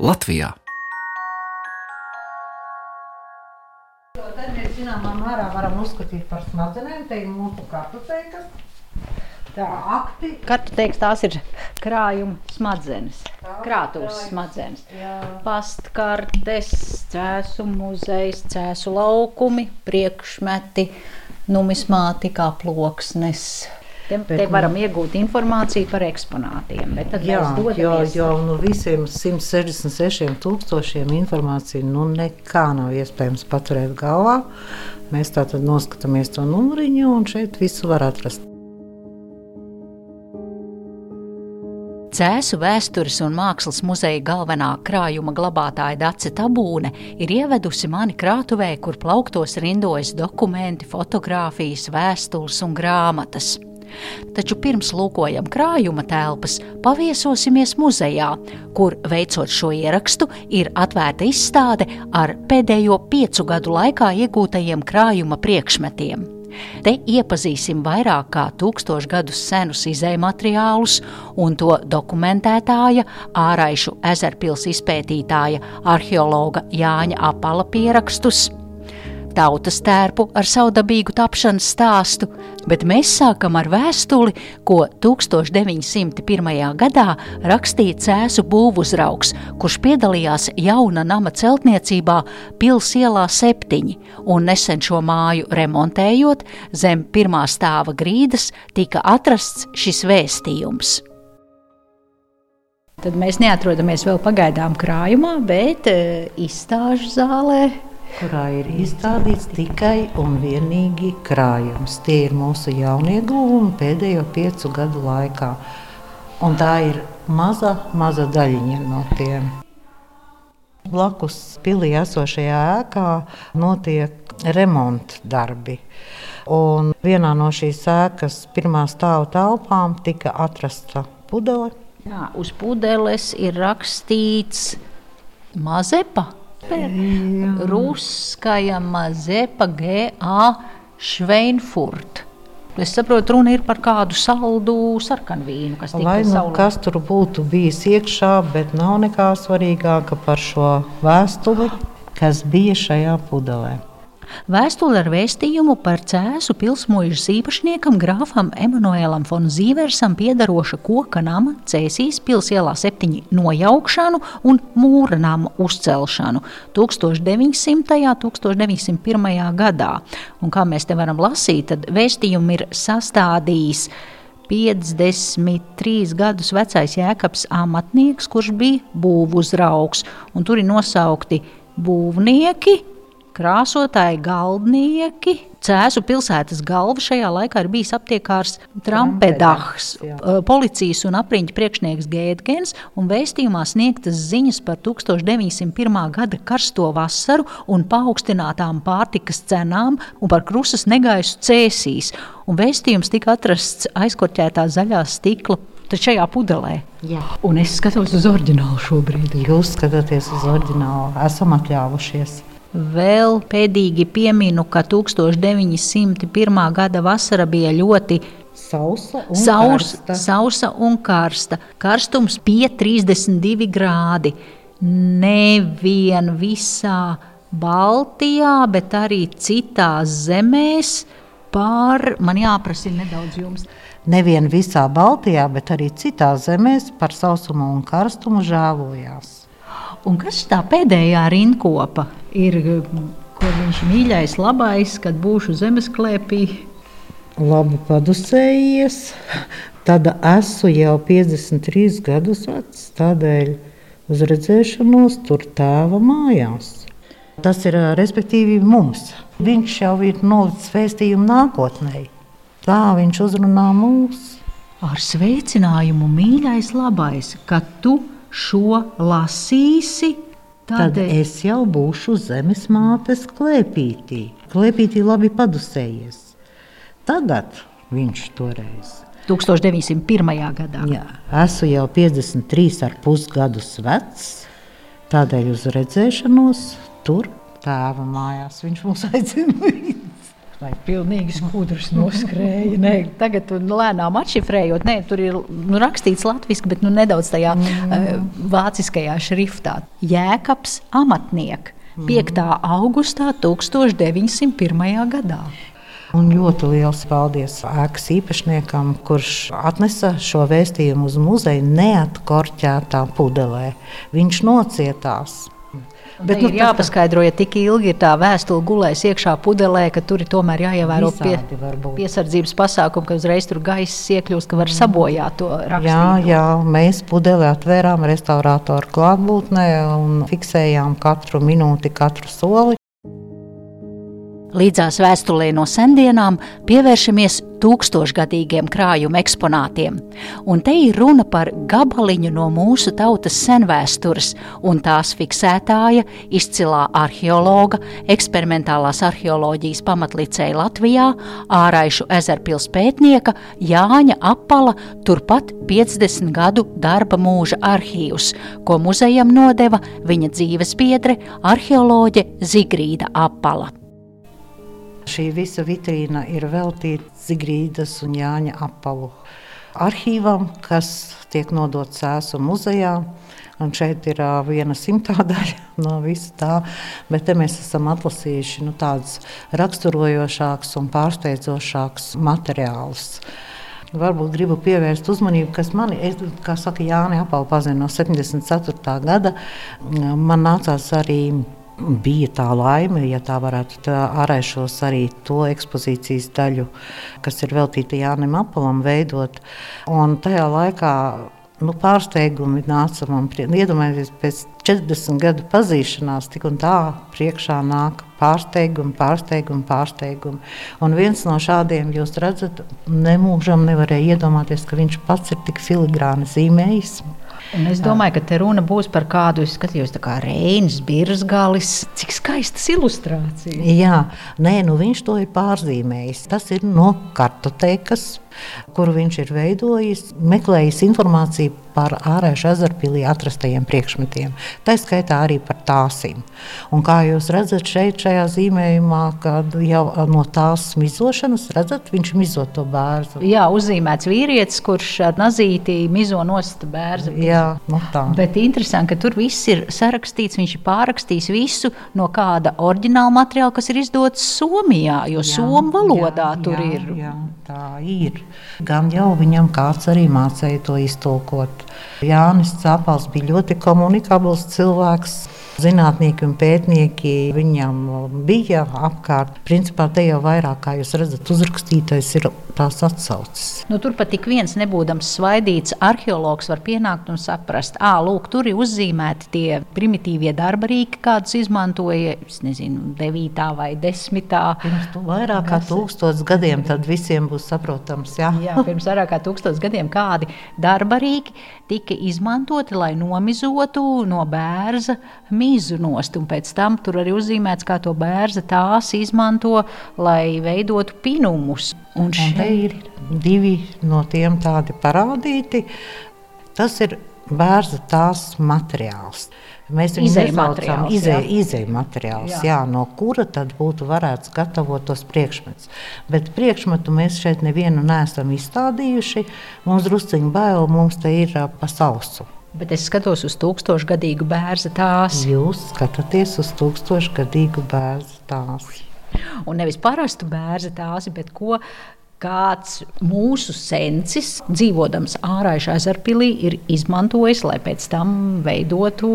Latvijā. Tad mēs zināmā mērā varam uzskatīt par smadzenēm, te ir mūsu kartoteikas. Tā akti. Kartoteiks tās ir krājuma smadzenes, krātuves smadzenes. Jā. Pastkartes, cēsu muzejs, cēsu laukumi, priekšmeti, numismātikā ploksnes. Te, te varam iegūt informāciju par eksponātiem, bet tad Jā, jo, jo no visiem 166 tūkstošiem informāciju nu nekā nav iespējams paturēt galvā. Mēs tātad noskatāmies to numuriņu un šeit visu var atrast. Cēsu vēstures un mākslas muzeja galvenā krājuma glabātāja Dace Tabūne ir ievedusi mani krātuvē, kur plauktos rindojas dokumenti, fotografijas, vēstules un grāmatas. Taču pirms lūkojam krājuma telpas, paviesosimies muzejā, kur, veicot šo ierakstu, ir atvērta izstāde ar pēdējo piecu gadu laikā iegūtajiem krājuma priekšmetiem. Te iepazīsim vairāk kā tūkstošu gadus senus izējumateriālus un to dokumentētāja, āraišu ezerpils izpētītāja, arheologa Jāņa Apala pierakstus, tautas tērpu ar savdabīgu tapšanas stāstu, bet mēs sākam ar vēstuli, ko 1901. gadā rakstīja Cēsu būvuzraugs, kurš piedalījās jauna nama celtniecībā Pils ielā septiņi, un nesen šo māju remontējot, zem pirmā stāva grīdas tika atrasts šis vēstījums. Tad mēs neatrodamies vēl pagaidām krājumā, bet e, izstāžu zālē kurā ir izstādīts tikai un vienīgi krājums. Tie ir mūsu jaunieguvumi pēdējo piecu gadu laikā. Un tā ir maza, maza daļiņa no tiem. Blakus pilī esošajā ēkā notiek remonta darbi. Un vienā no šīs ēkas pirmā stāva telpām tika atrasta pudele. Jā, uz pudeles ir rakstīts Mazepa. Ruskaja Mazepa G.A. Šveinfurt. Es saprotu, runa ir par kādu saldu sarkanvīnu, kas tika Lai nu saulē- kas tur būtu bijis iekšā, bet nav nekā svarīgāka par šo vēstuli, kas bija šajā pudelē. Vēstule ar vēstījumu par cēsu pilsmuižas īpašniekam grāfam Emanuēlam von Zīversam piedaroša koka nama Cēsīs pils ielā septiņi nojaukšanu un mūra nama uzcelšanu 1900. un 1901. gadā. Un kā mēs te varam lasīt, tad vēstījumu ir sastādījis 53 gadus vecais jēkabs amatnieks, kurš bija būvuzraugs, un tur ir nosaukti būvnieki, krāsotāji, galdnieki. Cēzu pilsētas galva šajā laikā ir bijis aptiekārs Trampedahs, eh, policijas un apriņķa priekšnieks Gēdgens, un vēstījumā sniegtas ziņas par 1901. gada karsto vasaru un paaugstinātām pārtikas cenām un par krusas negaisu cēsīs. Un vēstījums tika atrasts aizkorķētā zaļā stikla šajā pudelē. Jā. Un es skatos uz oriģinālu šobrīd. Jūs skatāties uz oriģinālu, esam atļāvušies. Vēl pēdīgi pieminu, ka 1901. gada vasara bija ļoti Sausa un Saus, karsta. sausa un karsta. Karstums bija 32 grādi. Nevien visā Baltijā, bet arī citās zemēs. Pār, man jāprasa nedaudz jums. Nevien visā Baltijā, bet arī citās zemēs par sausumu un karstumu žēlojās. Un kas tā pēdējā rindkopa ir, ko viņš mīļais, labais, kad būšu zemesklēpī? Labi padusējies, tad esmu jau 53 gadus vecs, tādēļ uz redzēšanos tur tēva mājās. Tas ir ā, respektīvi mums. Viņš jau ir nolicis vēstījumu nākotnē. Tā viņš uzrunā mūs. Ar sveicinājumu, mīļais, labais, ka tu šo lasīsi. Tad es jau būšu zemes mātes klēpītī. Klēpītī labi padusējies. Tagad viņš toreiz. 1901. gadā. Jā, esmu jau 53,5 gadus vecs. Tādēļ uz redzēšanos tur tēva mājās viņš mūs aicina. līdzi. Vai pilnīgi skudrs noskrēja? Nē, tagad tu lēnām atšifrējot, nē, tur ir nu, rakstīts latviešu, bet nu, nedaudz tajā mm. uh, vāciskajā šriftā. Jēkabs amatnieks 5. Mm. augustā 1901. gadā. Un ļoti liels paldies ēkas īpašniekam, kurš atnesa šo vēstījumu uz muzeju neatkorķētā pudelē. Viņš nocietās. Bet, nu, jāpaskaidro, ja tik ilgi ir tā vēstule gulējis iekšā pudelē, ka tur ir tomēr jāievēro pie, piesardzības pasākumi, ka uzreiz tur gaiss iekļūst, ka var sabojāt to rakstīto. Jā, jā, mēs pudeli atvērām restaurātoru klātbūtnē un fiksējām katru minūti, katru soli. Līdzās vēstulē no sendienām pievēršamies tūkstošgadīgiem krājuma eksponātiem. Un te ir runa par gabaliņu no mūsu tautas senvēstures, un tās fiksētāja, izcilā arheologa, eksperimentālās arheoloģijas pamatlicēja Latvijā, āraišu ezerpils pētnieka Jāņa Apala turpat 50 gadu darba mūža arhīvs, ko muzejam nodeva viņa dzīves biedre arheoloģe Zigrīda Apala. Šī visa vitrīna ir veltīta Zigrīdas un Jāņa apalu arhīvam, kas tiek nodots Sēsu muzejā. Un šeit ir uh, viena simtā daļa no visa tā, bet te mēs esam atlasījuši nu, tādus raksturojošākus un pārsteidzošākus materiālus. Varbūt gribu pievērst uzmanību, kas man, es, kā saka Jānis Apels, pazina no 74. gada. Man nācās arī bija tā laime, ja tā varētu tā ārēšos arī to ekspozīcijas daļu, kas ir veltīta Jānim Apalam veidot. Un tajā laikā nu, pārsteigumi nāca man. Iedomājieties, pēc 40 gadu pazīšanās, tik un tā priekšā nāk pārsteigumi, pārsteigumi, pārsteigumi. Un viens no šādiem, jūs redzat, nemūžam nevarēja iedomāties, ka viņš pats ir tik filigrāni zīmējis. Un es domāju, ka te runa būs par kādu, es skatījos, kā Reinas, Birzgalis. Cik skaistas ilustrācijas. Jā, nē, nu viņš to ir pārzīmējis. Tas ir no kartotēkas kuru viņš ir veidojis, meklējis informāciju par ārēju ezerpilī atrastajiem priekšmetiem. Tā skaitā arī par tāsim. Un kā jūs redzat šeit, šajā zīmējumā, kad jau no tās mizošanas, redzat, viņš mizo to bērnu. Jā, uzzīmēts vīrietis, kurš ar nazīti mizo nost bērnu. Jā, no nu tā. Bet interesanti, ka tur viss ir sarakstīts, viņš ir pārrakstījis visu no kāda oriģināla materiāla, kas ir izdots Somijā, jo somu valodā jā, tur jā, ir. Jā, tā ir. Gan jau viņam kāds arī mācīja to iztulkot. Jānis Cāpals bija ļoti komunikabls cilvēks. Zinātnieki un pētnieki viņam bija apkārt. Principā te jau vairāk, kā jūs redzat, uzrakstītais ir tās atsauces. Nu, tur pat tik viens nebūdams svaidīts arheologs var pienākt un saprast, ka tur ir uzzīmēti tie primitīvie darba rīki, kādus izmantoja, es nezinu, 9. vai 10. Pirms vairāk kā tūkstotis gadiem tad visiem būs saprotams. Jā, jā pirms vairāk kā tūkstotis gadiem kādi darba rīki tika izmantoti, lai nomizotu no bērza mizu nost. Un pēc tam tur arī uzzīmēts, kā to bērza tās izmanto, lai veidotu pinumus. Un šeit ir divi no tiem tādi parādīti. Tas ir bērza tās materiāls. Mēs viņu par izēju materiālu, jā. jā, no kura tad būtu varēts gatavot tos priekšmetus. Bet priekšmetu mēs šeit nevienu neesam izstādījuši. Mums drusciņi bail, mums te ir pa sausu. Bet es skatos uz tūkstošgadīgu bērnu tās. Jūs skatāties uz tūkstošgadīgu bērnu tās. Un nevis parastu bērnu tāsi, bet ko kāds mūsu sensis, dzīvodams ārājušā ezerpilī, ir izmantojis, lai pēc tam veidotu,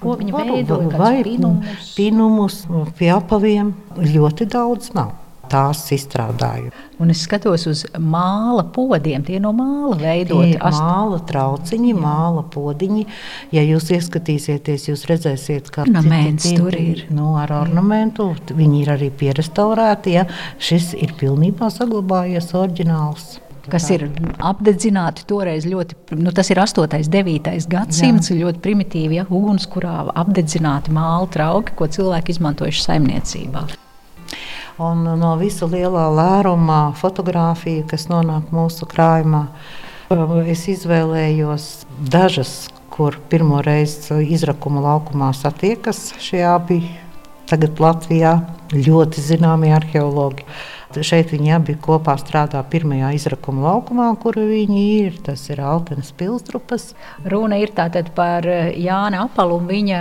ko viņi veidoja, vai pinumus. pinumus pie apaviem ļoti daudz nav tās izstrādāju. Un es skatos uz māla podiem. Tie no māla veidoti. Tie ast... Māla trauciņi, Jā. māla podiņi. Ja jūs ieskatīsieties, jūs redzēsiet, ka ornaments tur ir. Nu, ar ornamentu viņi ir arī pierestaurēti. Ja? Šis ir pilnībā saglabājies oriģināls kas ir apdedzināti toreiz ļoti, nu, tas ir 8. un 9. gadsimts, Jā. ļoti primitīvi, ja, ugunskurā apdedzināti māla trauki, ko cilvēki izmantojuši saimniecībā. Un no visa lielā lēruma fotografija, kas nonāk mūsu krājumā, es izvēlējos dažas, kur pirmo reizi izrakuma laukumā satiekas šie abi tagad Latvijā ļoti zināmi arheologi. Šeit viņi abi kopā strādā pirmajā izrakuma laukumā, kur viņi ir. Tas ir Altenes pilstrupas. Runa ir tātad par eh, Jāna Apalu un viņa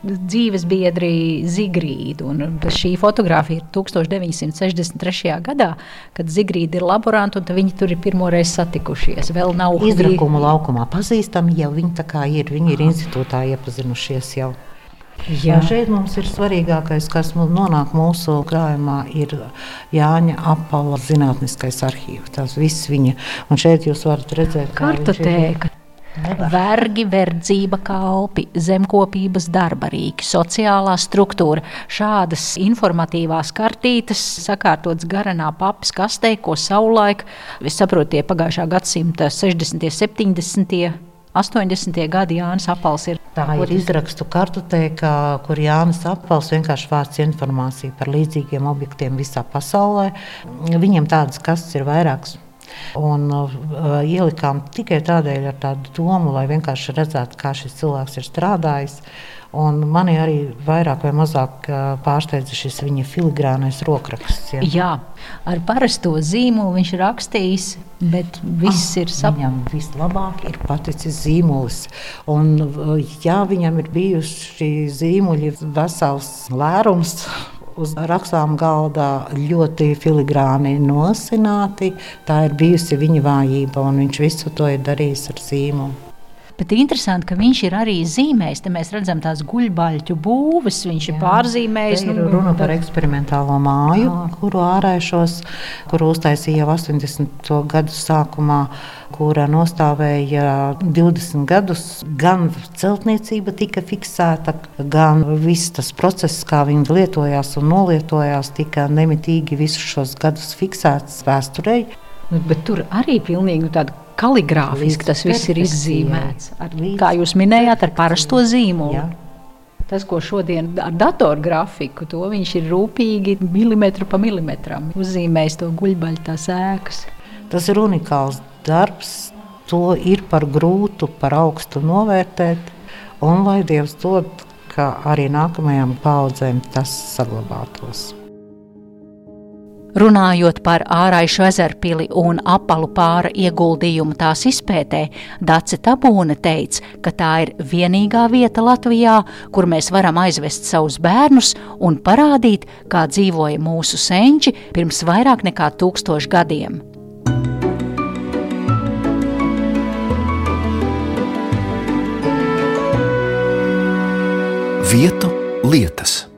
dzīves biedri Zigrīdu. Un šī fotografija ir 1963. gadā, kad Zigrīda ir laboranta un viņi tur ir pirmoreiz satikušies. Vēl nav izrakuma laukumā pazīstami, jau viņi tā kā ir, viņi ir institūtā iepazinušies jau. Jā. Šeit mums ir svarīgākais, kas mums nonāk mūsu krājumā, ir Jāņa apala zinātniskais arhīvs. Tas viss viņa. Un šeit jūs varat redzēt, kartotēka. Vergi, verdzība, kalpi, zemkopības darba rīki, sociālā struktūra. Šādas informatīvās kartītes sakārtotas garanā papas kastē, ko savulaik, es saprotu, tie pagājušā gadsimta 60. un 70. 80. gadi Jānis Apels ir. Tā ir izrakstu kartoteka, kur Jānis Apels vienkārši vāc informāciju par līdzīgiem objektiem visā pasaulē. Viņam tādas kastes ir vairākas. Un uh, ielikām tikai tādēļ, ar tādu domu, lai vienkārši redzētu, kā šis cilvēks ir strādājis. Un mani arī vairāk vai mazāk pārsteidza šis viņa filigrānais rokraksts. Ja. Jā, ar parasto zīmolu viņš ir rakstījis, bet viss ah, ir saprotams. Viņam vislabāk ir paticis zīmols. Un, jā, viņam ir bijuši zīmuļi vesels lērums uz rakstām galdā ļoti filigrāni nosināti. Tā ir bijusi viņa vājība, un viņš visu to ir darījis ar zīmolu. Bet interesanti, ka viņš ir arī zīmējis. Te mēs redzam tās guļbaļķu būves, viņš Jā, ir pārzīmējis. Ir nu, runa par eksperimentālo māju, Jā. kuru ārēšos, kuru uztaisīja jau 80. gadu sākumā, kura nostāvēja 20 gadus. Gan celtniecība tika fiksēta, gan viss tas process, kā viņi lietojās un nolietojās, tika nemitīgi visus šos gadus fiksēts vēsturei. Bet tur arī pilnīgi tāda kaligrāfiski tas viss ir izzīmēts. Ar, kā jūs minējāt, ar parasto zīmolu. Jā. Tas, ko šodien ar datorgrafiku, to viņš ir rūpīgi milimetru pa milimetram uzzīmējis to guļbaļu tās ēkas. Tas ir unikāls darbs, to ir par grūtu, par augstu novērtēt, un lai Dievs dod, ka arī nākamajām paudzēm tas saglabātos. Runājot par āraišu ezerpili un apalu pāra ieguldījumu tās izpētē, Dace Tabūne teica, ka tā ir vienīgā vieta Latvijā, kur mēs varam aizvest savus bērnus un parādīt, kā dzīvoja mūsu senči pirms vairāk nekā tūkstošu gadiem. Vietu lietas.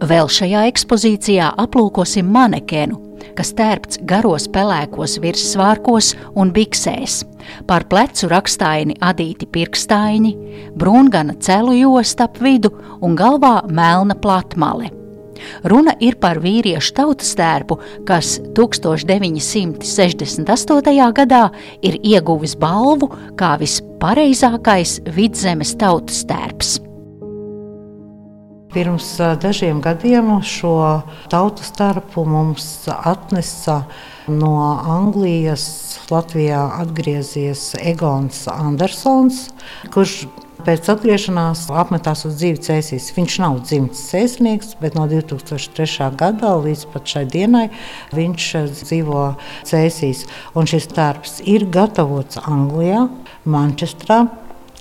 Vēl šajā ekspozīcijā aplūkosim manekenu, kas tērpts garos pelēkos virssvārkos un biksēs. Par plecu rakstāini adīti pirkstāņi, brūngana celu josta ap vidu un galvā melna platmale. Runa ir par vīriešu tautas tērpu, kas 1968. gadā ir ieguvis balvu kā vispareizākais vidzemes tautas tērps. Pirms dažiem gadiem šo tautu starpu mums atnesa no Anglijas. Latvijā atgriezies Egons Andersons, kurš Pēc atgriešanās apmetās uz dzīvi cēsīs. Viņš nav dzimts cēsnieks, bet no 2003. gada līdz šai dienai viņš dzīvo cēsīs. Un šis darbs ir gatavots Anglijā, Manchestrā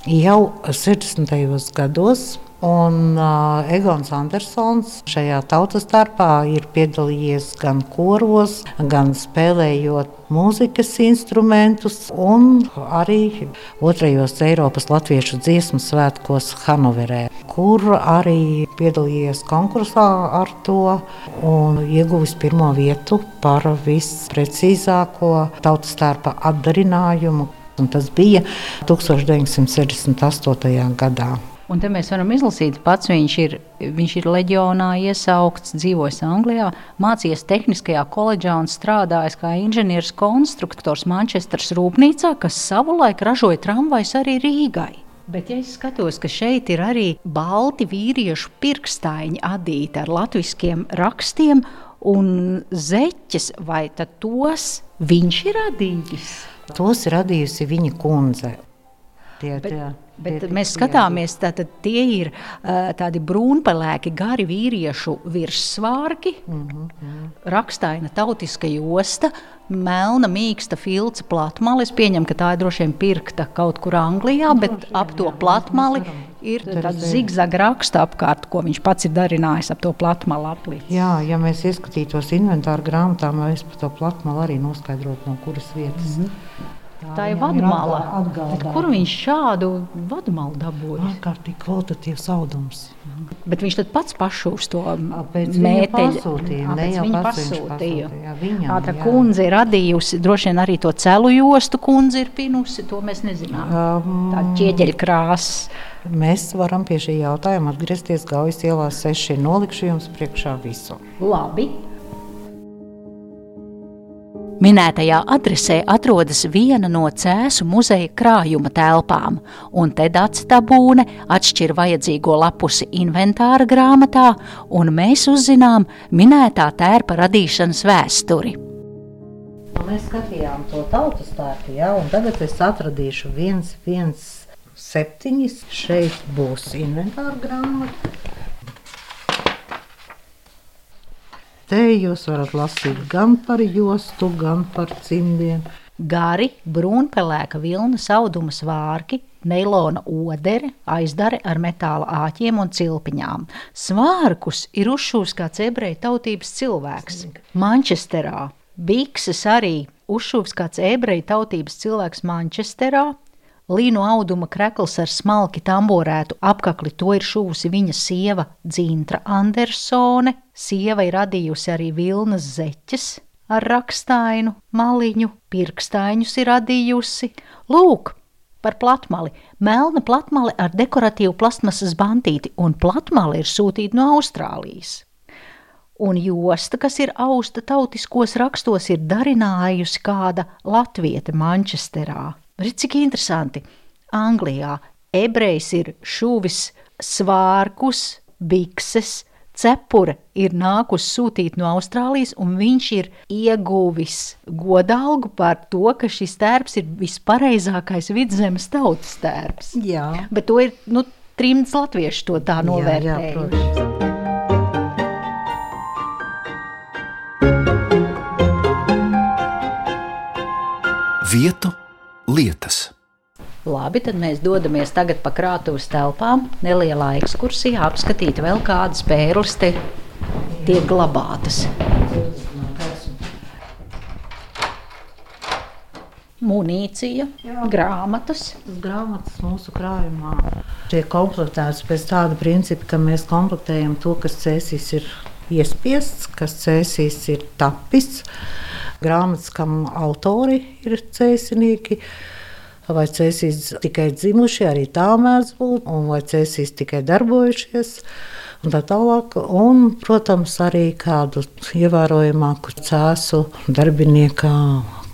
jau 60. gados. Un uh, Egons Andersons šajā tautas darbā ir piedalījies gan koros, gan spēlējot mūzikas instrumentus, un arī otrajos Eiropas Latviešu dziesmu svētkos Hanoverē, kur arī piedalījies konkursā ar to un ieguvis pirmo vietu par visprecīzāko tautas dārpa atdarinājumu. Un tas bija 1968. gadā. Un te mēs varam izlasīt, pats viņš ir, viņš ir leģionā iesaukts, dzīvojis Anglijā, mācījies Tehniskajā koledžā un strādājis kā inženieris konstruktors Manchesteras rūpnīcā, kas savulaik ražoja tramvajs arī Rīgai. Bet, ja es skatos, ka šeit ir arī balti vīriešu pirkstaiņi adīti ar latviskiem rakstiem un zeķes, vai tos viņš ir radījis? Tos radījusi viņa kundze. Tie, Bet, tie Bet mēs skatāmies, tātad tie ir tādi brūnpelēki, gari vīriešu virssvārki, mm -hmm. rakstaina tautiska josta, melna, mīksta filca platmale. Es pieņemu, ka tā ir droši vien pirkta kaut kur Anglijā, bet droši ap to jā, platmali varam ir tāds zigzaga raksta apkārt, ko viņš pats ir darinājis ap to platmalu aplīti. Jā, ja mēs ieskatītos inventāru grāmatā, mēs par to platmalu arī noskaidrotu, no kuras vietas. Mm -hmm. Tā ir vadmala. Kur viņš šādu vadmalu dabūja? Ārkārtīgi kvalitatīvs audums. Bet viņš pats pašūs to pasūtījuma, Ā, ne jau viņa pasūtīja. pasūtīja, viņam, tā kundze ir radījusi, droši vien arī to celu jostu kundze ir pinusi, to mēs nezinām. Um, Tā ķieģeļa krāsa. Mēs varam pie šī jautājuma atgriezties Gaujas ielā 6. Nolikšu jums priekšā visu. Labi. Minētajā adresē atrodas viena no Cēzu muzeja krājuma telpām, un te Dārsa Tabūne atšķir vajadzīgo lapusi inventāra grāmatā, un mēs uzzinām minētā tērpa radīšanas vēsturi. Mēs skatījām to tautas tērpu, jā, un tagad es atradīšu viens, viens septiņas. Šeit būs inventāra grāmata. Te jūs varat lasīt gan par jostu, gan par cimdiem. Gari, brūnpelēka vilnas auduma svārki, neilona odere, aizdare ar metāla āķiem un cilpiņām. Svārkus ir uzšūs kāds ebreju tautības cilvēks. Manchesterā. Bikses arī uzšūs kāds ebreju tautības cilvēks Manchesterā. Līnu auduma krekls ar smalki tamborētu apakli to ir šuvusi viņa sieva Dzintra Andersone. Sieva ir radījusi arī vilnas zeķes ar rakstainu, maliņu, pirkstaiņus ir radījusi. Lūk, par platmali. Melna platmale ar dekoratīvu plastmasas bantīti, un platmale ir sūtīta no Austrālijas. Un josta, kas ir austa tautiskos rakstos, ir darinājusi kāda latvieta Manchesterā. Redz, cik interesanti. Anglijā ebrejs ir šuvis svārkus, bikses, cepure ir nākus sūtīt no Austrālijas, un viņš ir ieguvis godalgu par to, ka šis tērps ir vispareizākais vidzemes tautas tērps. Jā, Bet to ir nu, trimds latvieši to tā jā, jā novērtējuši. protams. Vietu lietas. Labi, tad mēs dodamies tagad pa krātuves telpām, nelielā ekskursijā, apskatīt vēl kādas pērles te tiek glabātas. Munīcija, grāmatas. Tas grāmatas mūsu krājumā tiek komplektēts pēc tāda principa, ka mēs komplektējam to, kas cēsīs ir iespiests, kas cēsīs ir tapis. Grāmatas, kam autori ir cēsinieki, vai cēsīs tikai dzimuši, arī tā mēdz būt, vai cēsīs tikai darbojušies. Un tā tālāk, un, protams, arī kādu ievērojamāku cēsu darbiniekā,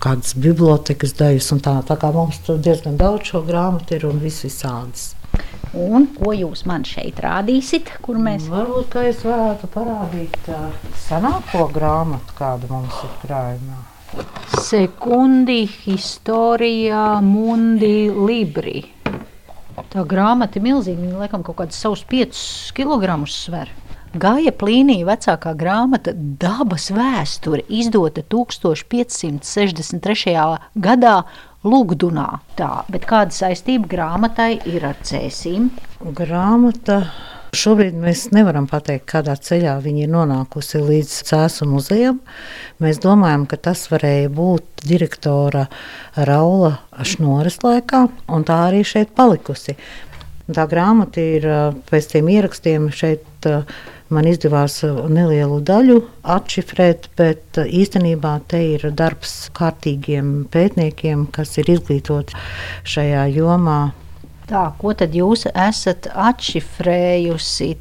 kādas bibliotekas daļas. Tā, tā kā mums tur diezgan daudz šo grāmatu ir un viss visādas. Un ko jūs man šeit rādīsiet, kur mēs Varbūt kā es varētu parādīt uh, senāko grāmatu, kāda mums ir krājumā. Sekundi, historijā, mundi, libri. Tā grāmata ir milzīga. Viņa laikam kaut kādus savus 5 kg sver. Gaja Plīnija vecākā grāmata Dabas vēsture izdota 1563. gadā Lugdunā. Tā, bet kāda saistība grāmatai ir ar cēsīm? Grāmata. Šobrīd mēs nevaram pateikt, kādā ceļā viņa ir nonākusi līdz Cēzu muzejam. Mēs domājam, ka tas varēja būt direktora Raula Šnoras laikā, un tā arī šeit palikusi. Tā grāmata ir pēc tiem ierakstiem šeit. Man izdevās nelielu daļu atšifrēt, bet īstenībā te ir darbs kārtīgiem pētniekiem, kas ir izglītoti šajā jomā. Tā, ko tad jūs esat atšifrējusi?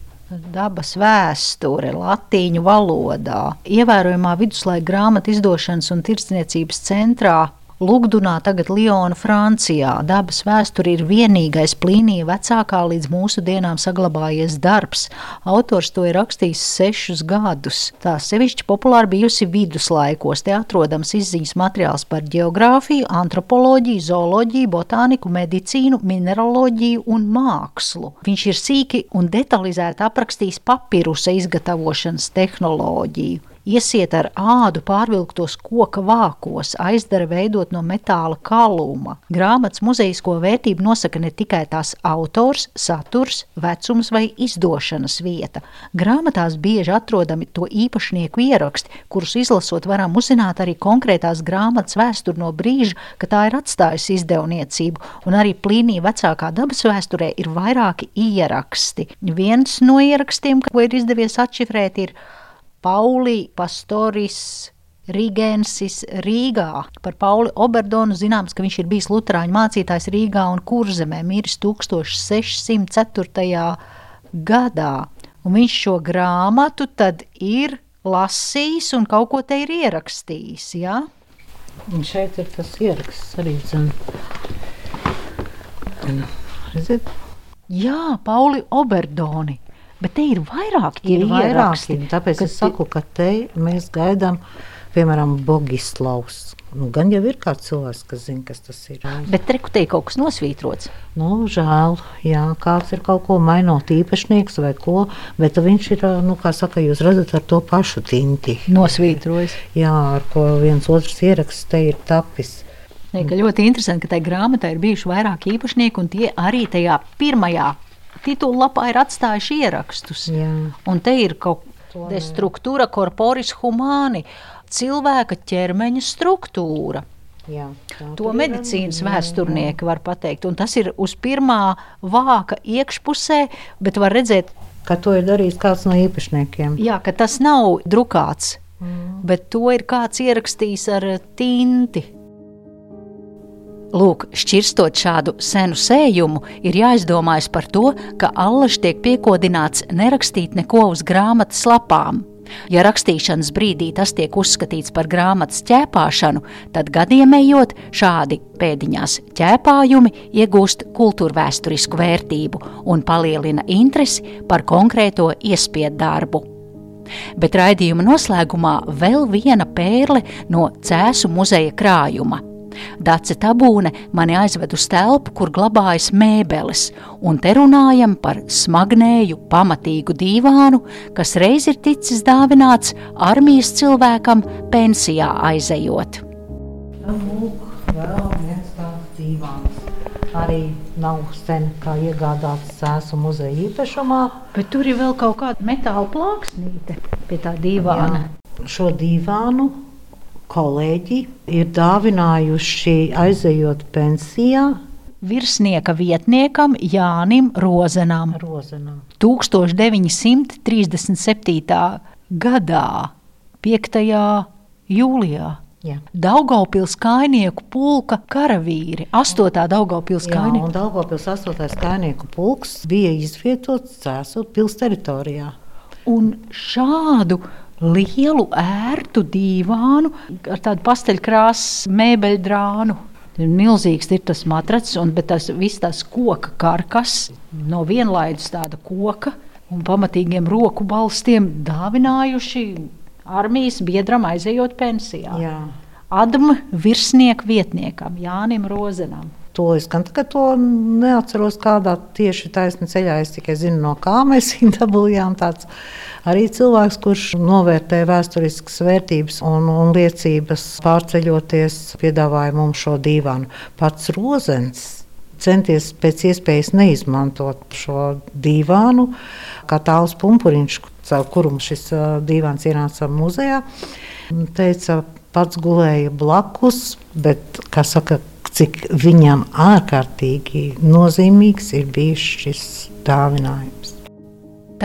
Dabas vēsture, latīņu valodā, ievērojamā viduslaika grāmatu izdošanas un tirdzniecības centrā Lugdunā, tagad Liona, Francijā. Dabas vēsture ir vienīgais plīnija vecākā līdz mūsu dienām saglabājies darbs. Autors to ir rakstījis sešus gadus. Tā sevišķi populāra bijusi viduslaikos. Te atrodams izziņas materiāls par geogrāfiju, antropoloģiju, zooloģiju, botāniku, medicīnu, mineraloģiju un mākslu. Viņš ir sīki un detalizēti aprakstījis papirusa izgatavošanas tehnoloģiju. Iesiet ar ādu pārvilktos koka vākos, aizdara veidot no metāla kaluma. Grāmatas muzejisko vērtību nosaka ne tikai tās autors, saturs, vecums vai izdošanas vieta. Grāmatās bieži atrodami to īpašnieku ieraksti, kurus izlasot varam uzzināt arī konkrētās grāmatas vēsturi no brīža, kad tā ir atstājusi izdevniecību, un arī plīnī vecākā dabas vēsturē ir vairāki ieraksti. Viens no ierakstiem, ko ir izdevies atšifrēt, ir Pauli Pastoris Rīgensis Rīgā. Par Pauli Oberdonu zināms, ka viņš ir bijis luterāņu mācītājs Rīgā un Kurzemē, miris 1604. gadā. Un viņš šo grāmatu tad ir lasījis un kaut ko te ir ierakstījis? Ja? Un šeit ir tas ieraksts arī, zin. Redziet? Jā, Pauli Oberdoni. Bet te ir vairāki ir vairāki. Tāpēc es saku, ka te mēs gaidām, piemēram, Bogislavs. Nu, gan jau ir kāds cilvēks, kas zina, kas tas ir. Bet rekutē kaut kas nosvītrots. Nu, žēl, jā, kāds ir kaut ko mainot īpašnieks vai ko, bet viņš ir, nu, kā saka, jūs redzat ar to pašu tinti. Nosvītrojis. Jā, ar ko viens otrs ieraksts te ir tapis. Ne, ļoti interesanti, ka tajā grāmatā ir bijuši vairāki īpašnieki, un tie arī tajā pirmajā titula lapā ir atstājuši ierakstus. Jā. Un te ir kaut kāda struktūra, corporis humani, cilvēka ķermeņa struktūra. Jā, to medicīnas ir, vēsturnieki var pateikt. Un tas ir uz pirmā vāka iekšpusē, bet var redzēt, ka to ir darījis kāds no īpašniekiem. Jā, ka tas nav drukāts, mm. bet to ir kāds ierakstījis ar tinti. Lūk, šķirstot šādu senu sējumu, ir jāizdomājas par to, ka allaž tiek piekodināts nerakstīt neko uz grāmatas lapām. Ja rakstīšanas brīdī tas tiek uzskatīts par grāmatas ķēpāšanu, tad gadiem ejot šādi pēdiņās ķēpājumi iegūst kultūrvēturisku vērtību un palielina interesi par konkrēto iespiedu darbu. Bet raidījuma noslēgumā vēl viena pērle no Cēsu muzeja krājuma – Dace Tabūne mani aizved uz telpu, kur glabājas mēbeles, un te runājam par smagnēju, pamatīgu dīvānu, kas reiz ir ticis dāvināts armijas cilvēkam pensijā aizejot. Arī nav sen kā iegādāts sēsu muzeja īpašumā. Bet tur ir vēl kaut kāda metāla plāksnīte pie tā dīvāna. Jā, šo dīvānu kolēģi ir dāvinājuši aizejot pensijā. Virsnieka vietniekam Jānim Rozenam. Rozenam. 1937. gadā, 5. jūlijā. Jā. Daugaupils kainieku pulka karavīri, 8. Daugaupils kainieku. Jā, un Daugaupils 8. kainieku pulks bija izvietots Cēsu pils teritorijā. Un šādu lielu ērtu dīvānu ar tādu pasteļkrāsas mēbeļdrānu. Milzīgs ir tas matracis, un tas viss tas koka karkas, no vienlaidus tāda koka un pamatīgiem roku balstiem dāvinājuši armijas biedram aizejot pensijā. Jā. Adama virsnieka vietniekam Jānim Rozenam. To es gan to neatceros, kādā tieši taisnē ceļā. Es tikai zinu, no kā mēs viņu dabūjām. Tāds arī cilvēks, kurš novērtē vēsturiskas vērtības un, un liecības, pārceļoties, piedāvāja mums šo dīvānu. Pats Rozens centies pēc iespējas neizmantot šo dīvānu, kā tāls pumpuriņš, caur kuru šis dīvāns ienāca muzejā. Teica, pats gulēja blakus, bet, kā saka, cik viņam ārkārtīgi nozīmīgs ir bijis šis dāvinājums.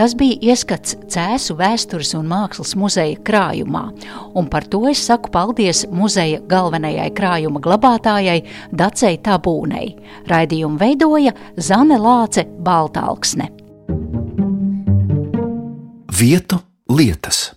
Tas bija ieskats Cēzu vēstures un mākslas muzeja krājumā, un par to es saku paldies muzeja galvenajai krājuma glabātājai Dacei Tabūnei. Raidījumu veidoja Zane Lāce Baltāksne. Vietu lietas.